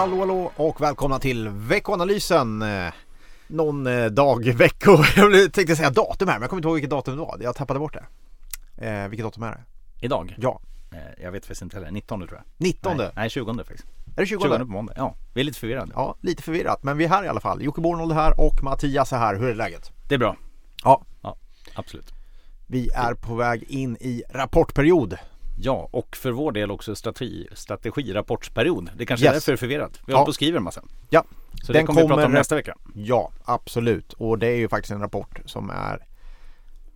Hallå hallå och välkomna till veckoanalysen. Eh, Någon eh, dag, vecko, jag tänkte säga datum här men jag kommer inte ihåg vilket datum det var. Jag tappade bort det. Eh, vilket datum är det? Idag? Ja, Eh, Jag vet faktiskt inte heller. 19 tror jag. 19. Nej, nej 20 faktiskt. Är det 20? 20 på måndag. Ja, vi är lite förvirrade. Ja, lite förvirrat men vi är här i alla fall. Jocke Bornold är här och Mattias är här. Hur är läget? Det är bra. Ja, Absolut. vi är på väg in i rapportperiod. Ja, och för vår del också strategi, strategirapportsperiod. Det kanske är Yes. därför det är förvirrat. Vi Ja. håller på och skriver en massa. Ja, Så Den det kommer vi prata om nästa vecka. Ja, absolut. Och det är ju faktiskt en rapport som är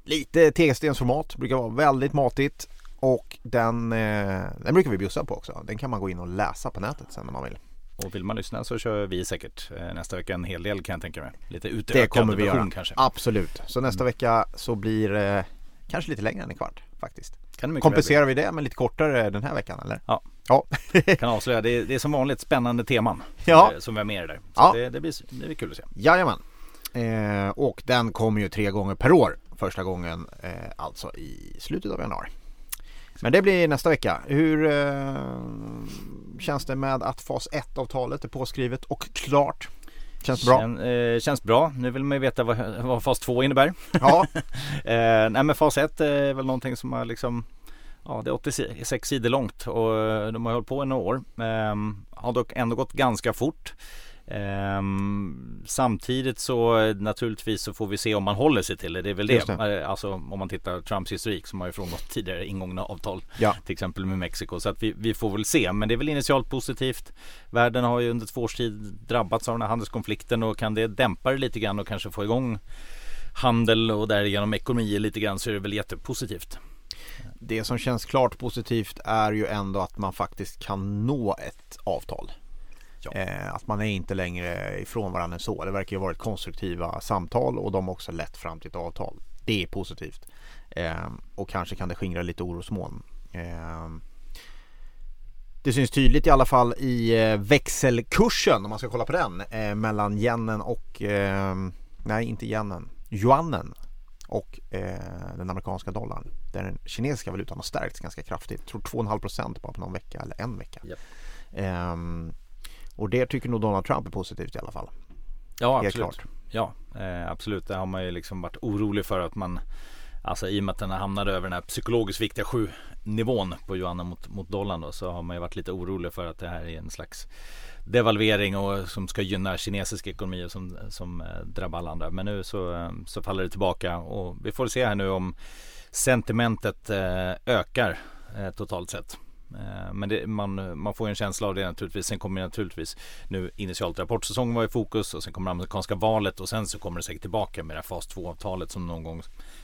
lite tegelstensformat, brukar vara väldigt matigt. Och den, eh, den brukar vi bjussa på också. Den kan man gå in och läsa på nätet sen om man vill. Och vill man lyssna så kör vi säkert eh, nästa vecka en hel del kan jag tänka mig. Lite Det utökad kommer vi version göra. kanske. Absolut. Så nästa vecka så blir det kanske lite längre än en kvart faktiskt. Kompenserar vi det med lite kortare den här veckan eller? Ja. Ja. Kan avslöja. Det är, det är som vanligt spännande teman. Ja. eh, Som vi har med i där. Så Ja. det, det, blir, det blir kul att se. Jajamän. Eh, och den kommer ju tre gånger per år. Första gången eh, alltså i slutet av januari. Men det blir nästa vecka. Hur eh, känns det med att fas 1-avtalet är påskrivet och klart? Känns bra? Kän, eh, känns bra. Nu vill man ju veta vad, vad fas 2 innebär. Ja, Eh, nej men fas 1 är väl någonting som har liksom Ja det är 86 sidor långt och de har hållit på i några år. Eh, har dock ändå gått ganska fort. Eh, samtidigt så naturligtvis så får vi se om man håller sig till det. Det är väl Just det. Eh, Alltså om man tittar Trumps historik som har ju frångått tidigare ingångna avtal. Ja. Till exempel med Mexiko. Så att vi, vi får väl se. Men det är väl initialt positivt. Världen har ju under två års tid drabbats av den här handelskonflikten och kan det dämpa det lite grann och kanske få igång handel och därigenom ekonomier lite grann så är det väl jättepositivt. det som känns klart positivt är ju ändå att man faktiskt kan nå ett avtal. Ja. Eh, att man är inte längre ifrån varandra än så. Det verkar ju ha varit konstruktiva samtal och de har också lett fram till ett avtal. Det är positivt. Eh, och kanske kan det skingra lite orosmoln. Eh, det syns tydligt i alla fall i eh, växelkursen om man ska kolla på den. Eh, mellan yenen och, eh, nej inte yenen, yuanen och eh, den amerikanska dollarn. Där den kinesiska valutan har stärkts ganska kraftigt. Jag tror 2,5% bara på någon vecka eller en vecka. Japp. Och det tycker nog Donald Trump är positivt i alla fall. Ja Helt absolut. klart. Ja eh, absolut. Det har man ju liksom varit orolig för att man Alltså i och med att den hamnat över den här psykologiskt viktiga 7 nivån på yuanen mot, mot dollarn då, så har man ju varit lite orolig för att det här är en slags devalvering och som ska gynna kinesisk ekonomi och som, som eh, drabbar alla andra. Men nu så, eh, så faller det tillbaka och vi får se här nu om sentimentet eh, ökar totalt sett. Eh, men det, man, man får ju en känsla av det naturligtvis. Sen kommer naturligtvis nu initialt rapportsäsongen vara i fokus och sen kommer det amerikanska valet och sen så kommer det säkert tillbaka med det här fas 2-avtalet som någon gång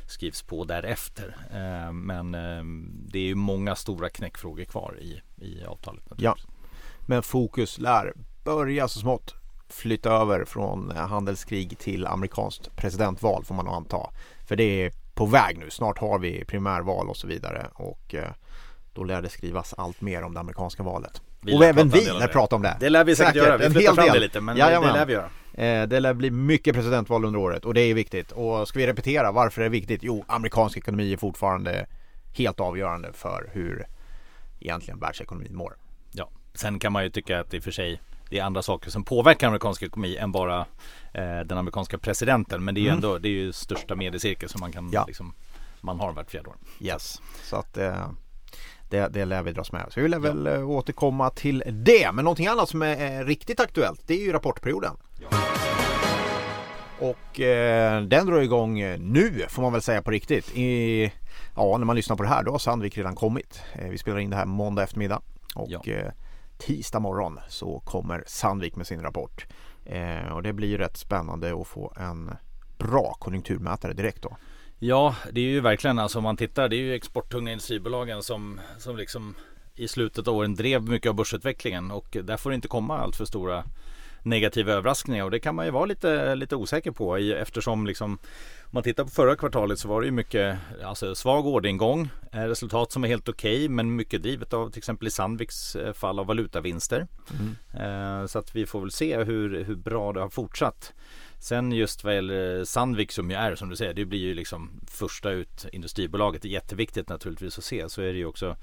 skrivs på därefter. Eh, men eh, det är ju många stora knäckfrågor kvar i, i avtalet. Ja. Men fokus lär börja så smått flytta över från handelskrig till amerikanskt presidentval får man nog anta. För det är på väg nu. Snart har vi primärval och så vidare. Och eh, då lär det skrivas allt mer om det amerikanska valet. Vi och även vi lär prata om det. Det lär vi säkert, Säkert, göra. Vi en flyttar fram del. det lite men Jajamän. det lär vi göra. Eh, Det lär bli mycket presidentval under året och det är viktigt. Och ska vi repetera varför det är viktigt? Jo, amerikansk ekonomi är fortfarande helt avgörande för hur egentligen världsekonomin mår. Ja. Sen kan man ju tycka att i och för sig det är andra saker som påverkar amerikansk ekonomi än bara eh, den amerikanska presidenten. Men det är ju Mm. ändå det är ju största mediecirkel som man kan Ja. liksom, man har vart fjärde år. Yes, så att eh, det, det lär vi dras med. Så vi lär väl eh, återkomma till det. Men någonting annat som är riktigt aktuellt det är ju rapportperioden. Och eh, den drar igång nu får man väl säga på riktigt. I, ja, när man lyssnar på det här då har Sandvik redan kommit. Eh, vi spelar in det här måndag eftermiddag. Och Ja. eh, tisdag morgon så kommer Sandvik med sin rapport. Eh, och det blir rätt spännande att få en bra konjunkturmätare direkt då. Ja, det är ju verkligen alltså om man tittar, det är ju exporttunga industribolagen som, som liksom i slutet av åren drev mycket av börsutvecklingen och där får det inte komma allt för stora negativa överraskningar och det kan man ju vara lite, lite osäker på eftersom liksom om man tittar på förra kvartalet så var det ju mycket alltså svag orderingång, eh, resultat som är helt okej men mycket drivet av till exempel i Sandviks eh, fall av valutavinster. Eh, Så att vi får väl se hur, hur bra det har fortsatt. Sen just vad gäller eh, Sandvik som ju är som du säger, det blir ju liksom första ut industribolaget. Det är jätteviktigt naturligtvis att se. Så är det ju också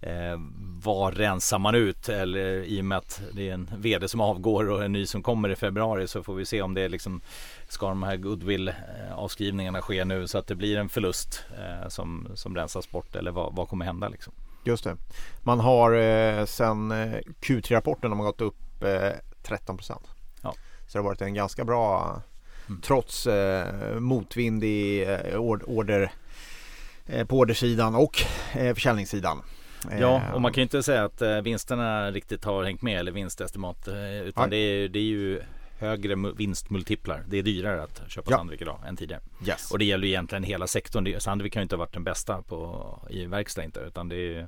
eh, vad rensar man ut? Eller i och med att det är en vd som avgår och en ny som kommer i februari så får vi se om det är liksom ska de här goodwill eh, avskrivningarna ske nu så att det blir en förlust eh, som, som rensas bort eller vad, vad kommer hända liksom? Just det. Man har eh, sen eh, Q3-rapporten har gått upp eh, 13 procent. Så det har varit en ganska bra mm. trots eh, motvind i eh, order eh, på ordersidan och eh, försäljningssidan. Ja, eh, och man kan ju inte säga att vinsterna riktigt har hängt med eller vinstestimat utan det är, det är ju högre vinstmultiplar. Det är dyrare att köpa ja. Sandvik idag än tidigare. Yes. Och det gäller ju egentligen hela sektorn. Sandvik har ju inte varit den bästa på, i verkstad inte utan det,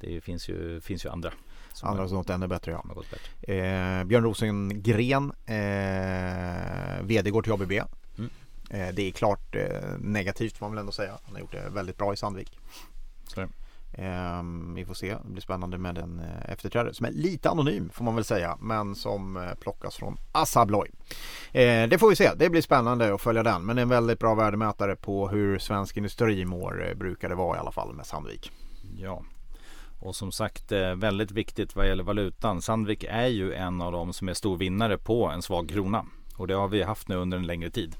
det finns, ju, finns ju andra. Som andra som gått ännu bättre ja. Bättre. Eh, Björn Rosengren eh, VD går till ABB. Mm. Eh, det är klart eh, negativt får man väl ändå säga. Han har gjort det väldigt bra i Sandvik. Ehm, vi får se, det blir spännande med en eh, efterträdare som är lite anonym får man väl säga men som eh, plockas från Assa Abloy. Det får vi se, det blir spännande att följa den men en väldigt bra värdemätare på hur svensk industri mår brukar det vara i alla fall med Sandvik. Ja, och som sagt eh, väldigt viktigt vad gäller valutan. Sandvik är ju en av de som är stor vinnare på en svag krona och det har vi haft nu under en längre tid.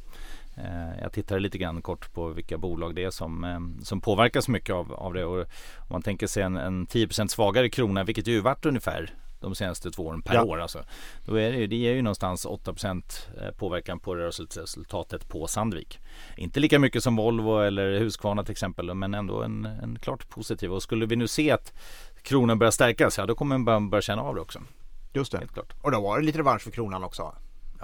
Eh, jag tittade lite grann kort på vilka bolag det är som, eh, som påverkas mycket av, av det. Och om man tänker sig en, en 10% svagare krona, vilket ju varit ungefär de senaste två åren per ja. år. Alltså. Då är det, det ger ju någonstans 8% eh, påverkan på resultatet på Sandvik. Inte lika mycket som Volvo eller Husqvarna till exempel, men ändå en, en klart positiv. Och skulle vi nu se att kronan börjar stärkas, ja då kommer man börja känna av det också. Just det. Och då var det lite revansch för kronan också.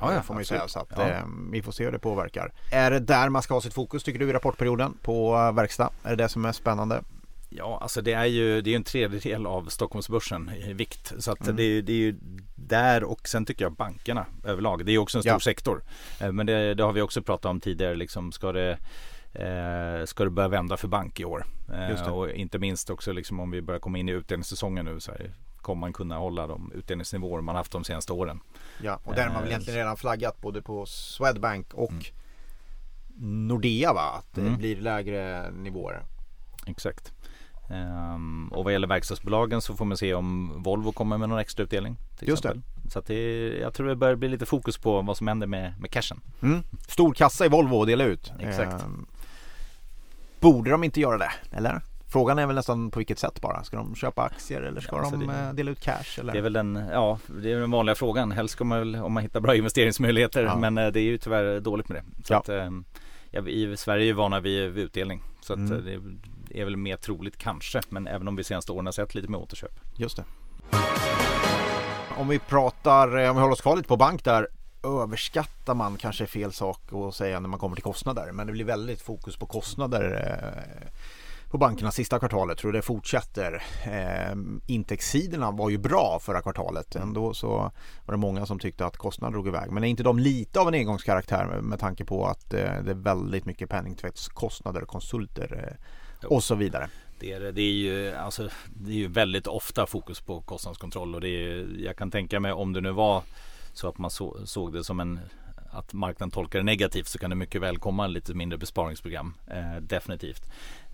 Ja, ja, får man ju säga. Så att, ja. eh, vi får se hur det påverkar. Är det där man ska ha sitt fokus tycker du i rapportperioden på uh, verkstad? Är det det som är spännande? Ja, alltså det är ju det är en tredjedel av Stockholmsbörsen i vikt. Så att mm. det, det, är ju där och sen tycker jag bankerna överlag. Det är också en stor ja. sektor. Eh, men det, det, har vi också pratat om tidigare. Liksom, ska det Eh, ska det börja vända för bank i år. Eh, och inte minst också liksom om vi börjar komma in i utdelningssäsongen nu så här, kommer man kunna hålla de utdelningsnivåer man haft de senaste åren. Ja, och där har man väl eh, egentligen redan flaggat både på Swedbank och mm. Nordea va? Att det mm. blir lägre nivåer. Exakt. Um, och vad gäller verkstadsbolagen så får man se om Volvo kommer med någon extra utdelning. Just det. Så det, jag tror det börjar bli lite fokus på vad som händer med, med cashen. Mm. Stor kassa i Volvo att dela ut. Exakt. Um, borde de inte göra det? Eller? Frågan är väl nästan på vilket sätt bara. Ska de köpa aktier eller ska ja, de det, eh, dela ut cash? Eller? Det är väl den, ja, det är den vanliga frågan. Helst ska man väl om man hittar bra investeringsmöjligheter. Ja. Men eh, det är ju tyvärr dåligt med det. Så ja. att, ehm, ja, I Sverige är vi vana vid, vid utdelning. Så mm. Eh, det är väl mer troligt kanske. Men även om vi senaste åren har sett lite mer återköp. Just det. Om vi pratar, eh, om vi håller oss kvar lite på bank där överskattar man kanske fel sak att säga när man kommer till kostnader men det blir väldigt fokus på kostnader eh, på bankerna sista kvartalet. Tror det fortsätter. Eh, Intäktssidorna var ju bra förra kvartalet. Ändå så var det många som tyckte att kostnaderna drog iväg. Men är inte de lite av en engångskaraktär med, tanke på att det är väldigt mycket penningtvättskostnader, och konsulter och så vidare. Det är, det, är ju, alltså, det är ju väldigt ofta fokus på kostnadskontroll och det är, jag kan tänka mig om det nu var så att man så, såg det som en att marknaden tolkar det negativt så kan det mycket väl komma lite mindre besparingsprogram. Eh, definitivt.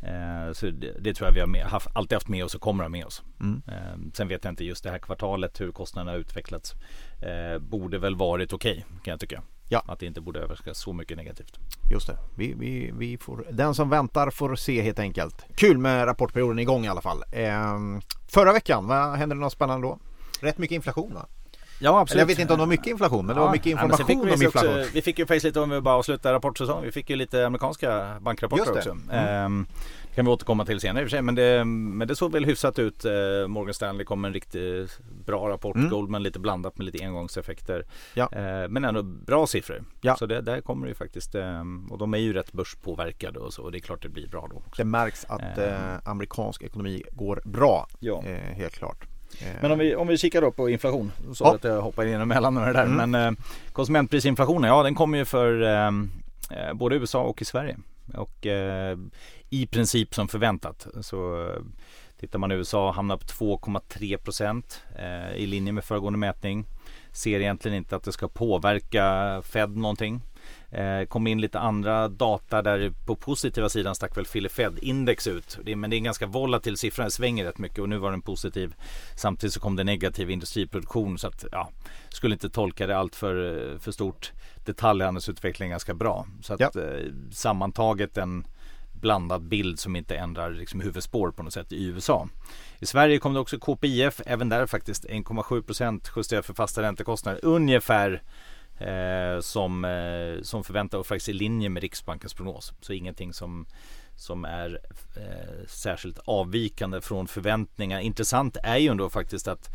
Eh, så det, det, tror jag vi har med, haft, alltid haft med oss och kommer ha med oss. Mm. Eh, sen vet jag inte just det här kvartalet hur kostnaderna har utvecklats. Eh, borde väl varit okej okay, kan jag tycka. Ja. Att det inte borde överraskas så mycket negativt. Just det. Vi, vi, vi får, den som väntar får se helt enkelt. Kul med rapportperioden igång i alla fall. Ehm, förra veckan, vad hände det något spännande då? Rätt mycket inflation va? Ja absolut. Eller jag vet inte om det var mycket inflation men det var mycket information om inflation. Också, vi fick ju faktiskt lite om vi bara avslutar rapportsäsongen. Vi fick ju lite amerikanska bankrapporter också. Mm. Det kan vi återkomma till senare i och för sig. Men det, men det såg väl hyfsat ut. Ehm, Morgan Stanley kom med en riktigt bra rapport. Mm. Goldman lite blandat med lite engångseffekter. Ja. Ehm, men ändå bra siffror. Ja. Så det, där kommer det ju faktiskt. Ehm, och de är ju rätt börspåverkade och så. Och det är klart det blir bra då. Också. Det märks att ehm. eh, amerikansk ekonomi går bra. Ja. Eh, helt klart. Eh. Men om vi, om vi kikar då på inflation. Så ja. att jag hoppar in emellan det där. Mm. Men eh, konsumentprisinflationen, ja den kommer ju för eh, eh både USA och i Sverige. Och eh, i princip som förväntat. Så eh, tittar man i USA hamnar på 2,3 procent i linje med föregående mätning. Ser egentligen inte att det ska påverka Fed någonting. Eh, kom in lite andra data där på positiva sidan stack väl Philly Fed-index ut. Det, men det är en ganska volatil siffra, den svänger rätt mycket och nu var den positiv. Samtidigt så kom det negativ industriproduktion så att ja, skulle inte tolka det allt för, för stort. Detaljhandelsutveckling ganska bra. Så att ja. eh, sammantaget en blandad bild som inte ändrar liksom huvudspår på något sätt i USA. I Sverige kom det också KPIF, även där faktiskt 1,7% justerat för fasta räntekostnader. Ungefär eh, som, eh, som förväntar och faktiskt i linje med Riksbankens prognos. Så ingenting som, som är eh, särskilt avvikande från förväntningar. Intressant är ju ändå faktiskt att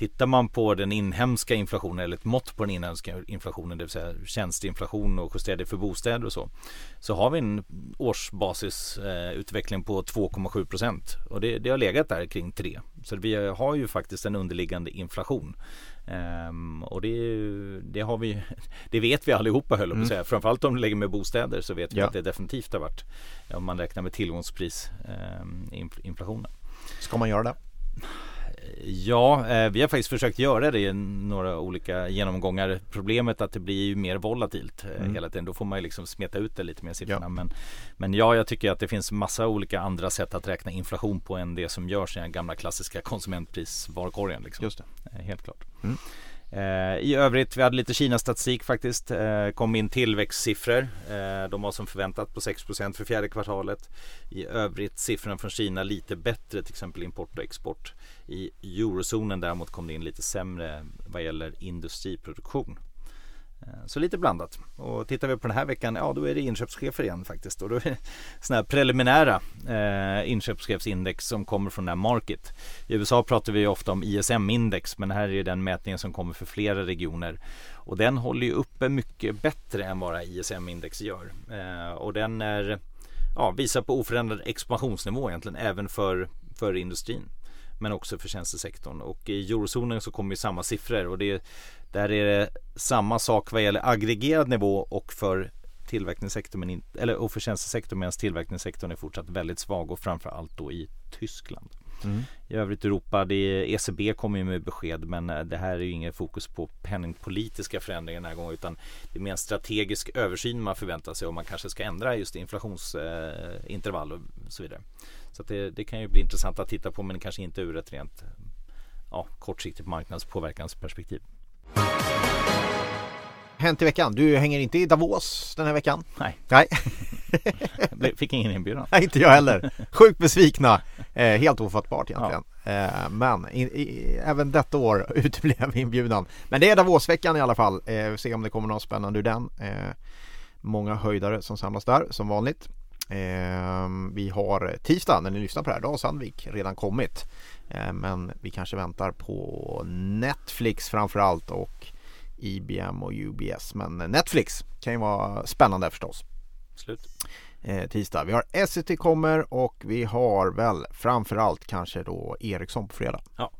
Tittar man på den inhemska inflationen eller ett mått på den inhemska inflationen, det vill säga tjänsteinflation och justerade för bostäder och så. Så har vi en årsbasisutveckling eh, på 2,7 procent och det, det, har legat där kring 3. Så vi har ju faktiskt en underliggande inflation. Um, och det, det, har vi, det vet vi allihopa höll jag på att mm. säga. Framförallt om vi lägger med bostäder så vet vi ja. att det definitivt har varit om man räknar med tillgångsprisinflationen. Um, Ska man göra det? Ja, eh, vi har faktiskt försökt göra det i några olika genomgångar. Problemet är att det blir ju mer volatilt eh, mm. hela tiden. Då får man ju liksom smeta ut det lite mer siffrorna. Ja. Men, men ja, jag tycker att det finns massa olika andra sätt att räkna inflation på än det som görs i den gamla klassiska konsumentprisvarkorgen. Liksom. Just det. Eh, helt klart. Mm. Eh, I övrigt, vi hade lite Kina-statistik faktiskt. Eh, kom in tillväxtsiffror. Eh, de var som förväntat på 6% för fjärde kvartalet. I övrigt siffrorna från Kina lite bättre, till exempel import och export. I eurozonen däremot kom det in lite sämre vad gäller industriproduktion. Eh, så lite blandat. Och tittar vi på den här veckan, ja då är det inköpschefer igen faktiskt. Och då är det sådana här preliminära eh, inköpschefsindex som kommer från den här Market. I USA pratar vi ofta om ISM-index men här är den mätningen som kommer för flera regioner. Och den håller ju uppe mycket bättre än vad ISM-index gör. Eh, och den är, ja, visar på oförändrad expansionsnivå egentligen även för, för industrin men också för tjänstesektorn. Och i eurozonen så kommer ju samma siffror och det där är det samma sak vad gäller aggregerad nivå och för tillverkningssektorn men in, eller och för tjänstesektorn medan tillverkningssektorn är fortsatt väldigt svag och framförallt då i Tyskland. Mm. I övrigt Europa, det är, ECB kommer ju med besked men eh, det här är ju inget fokus på penningpolitiska förändringar den här gången utan det är mer en strategisk översyn man förväntar sig om man kanske ska ändra just inflationsintervall eh, och så vidare. Så det, det, kan ju bli intressant att titta på men kanske inte ur ett rent ja, kortsiktigt marknadspåverkansperspektiv. Hänt i veckan. Du hänger inte i Davos den här veckan? Nej. Nej. Fick ingen inbjudan. Nej, inte jag heller. Sjukt besvikna. Eh, helt ofattbart egentligen. Ja. Eh, men i, i, även detta år uteblev inbjudan. Men det är Davosveckan i alla fall. Eh, vi får se om det kommer något spännande ur den. Eh, många höjdare som samlas där som vanligt. Eh, vi har tisdag när ni lyssnar på det här, då har Sandvik redan kommit. Eh, men vi kanske väntar på Netflix framförallt och IBM och UBS. Men Netflix kan ju vara spännande förstås. Slut. Eh, tisdag. Vi har Essity kommer och vi har väl framförallt kanske då Ericsson på fredag. Ja.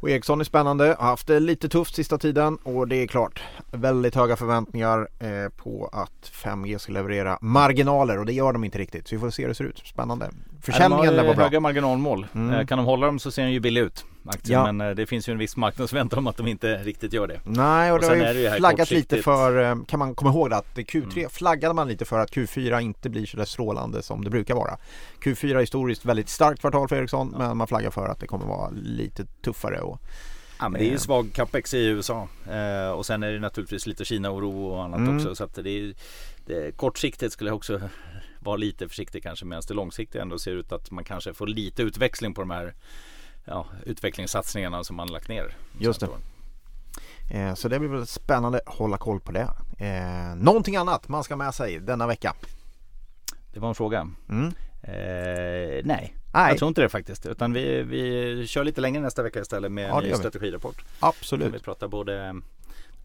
Och Ericsson är spännande, har haft det lite tufft sista tiden och det är klart väldigt höga förväntningar eh, på att 5G ska leverera marginaler och det gör de inte riktigt. Så vi får se hur det ser ut. Spännande. Försäljningen var bra. höga marginalmål. Mm. Eh, kan de hålla dem så ser den ju billig ut. Aktien, ja. Men eh, det finns ju en viss marknadsväntan om att de inte riktigt gör det. Nej och, och det har ju, det flaggat lite för, eh, kan man komma ihåg det att Q3 mm. flaggade man lite för att Q4 inte blir så där strålande som det brukar vara. Q4 är historiskt väldigt starkt kvartal för Ericsson ja. men man flaggar för att det kommer vara lite tuffare och Ja men det är ju svag capex i USA eh, och sen är det naturligtvis lite Kina-oro och annat mm. också så att det är, det, kortsiktigt skulle jag också vara lite försiktig kanske medan det långsiktiga ändå ser ut att man kanske får lite utväxling på de här ja, utvecklingssatsningarna som man lagt ner. Just det. Eh, så det blir väl spännande att hålla koll på det. Eh, någonting annat man ska med sig denna vecka? Det var en fråga. Mm. Eh, nej. nej, jag tror inte det faktiskt. Utan vi, vi kör lite längre nästa vecka istället med ja, en ny strategirapport. Absolut. Vi pratar både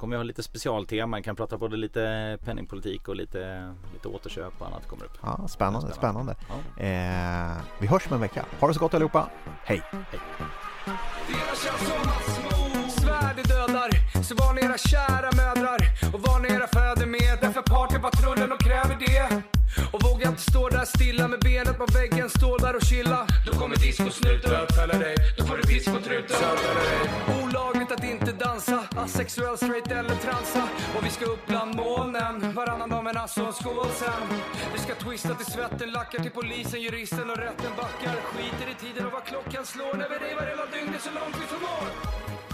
kommer jag ha lite specialteman, kan prata både lite penningpolitik och lite, lite återköp och annat kommer upp. Ja, spännande, spännande. Ja. Eh, vi hörs om en vecka. Ha det så gott allihopa. Hej! Hej. Svärd dödar, så var ni era kära mödrar och var ni era fäder med. Därför partypatrullen och kräver det. Och vågar inte stå där stilla med benet på väggen, stå där och chilla. Då kommer discosnuten bötfälla dig, då får du discotruten Olagligt att Sexuell, straight eller transa. Och vi ska upp bland molnen. Varannan dag med Nasse och skål sen. Vi ska twista till svetten, lackar till polisen, juristen och rätten backar. Skiter i tiden och vad klockan slår. När vi rejvar hela dygnet så långt vi förmår.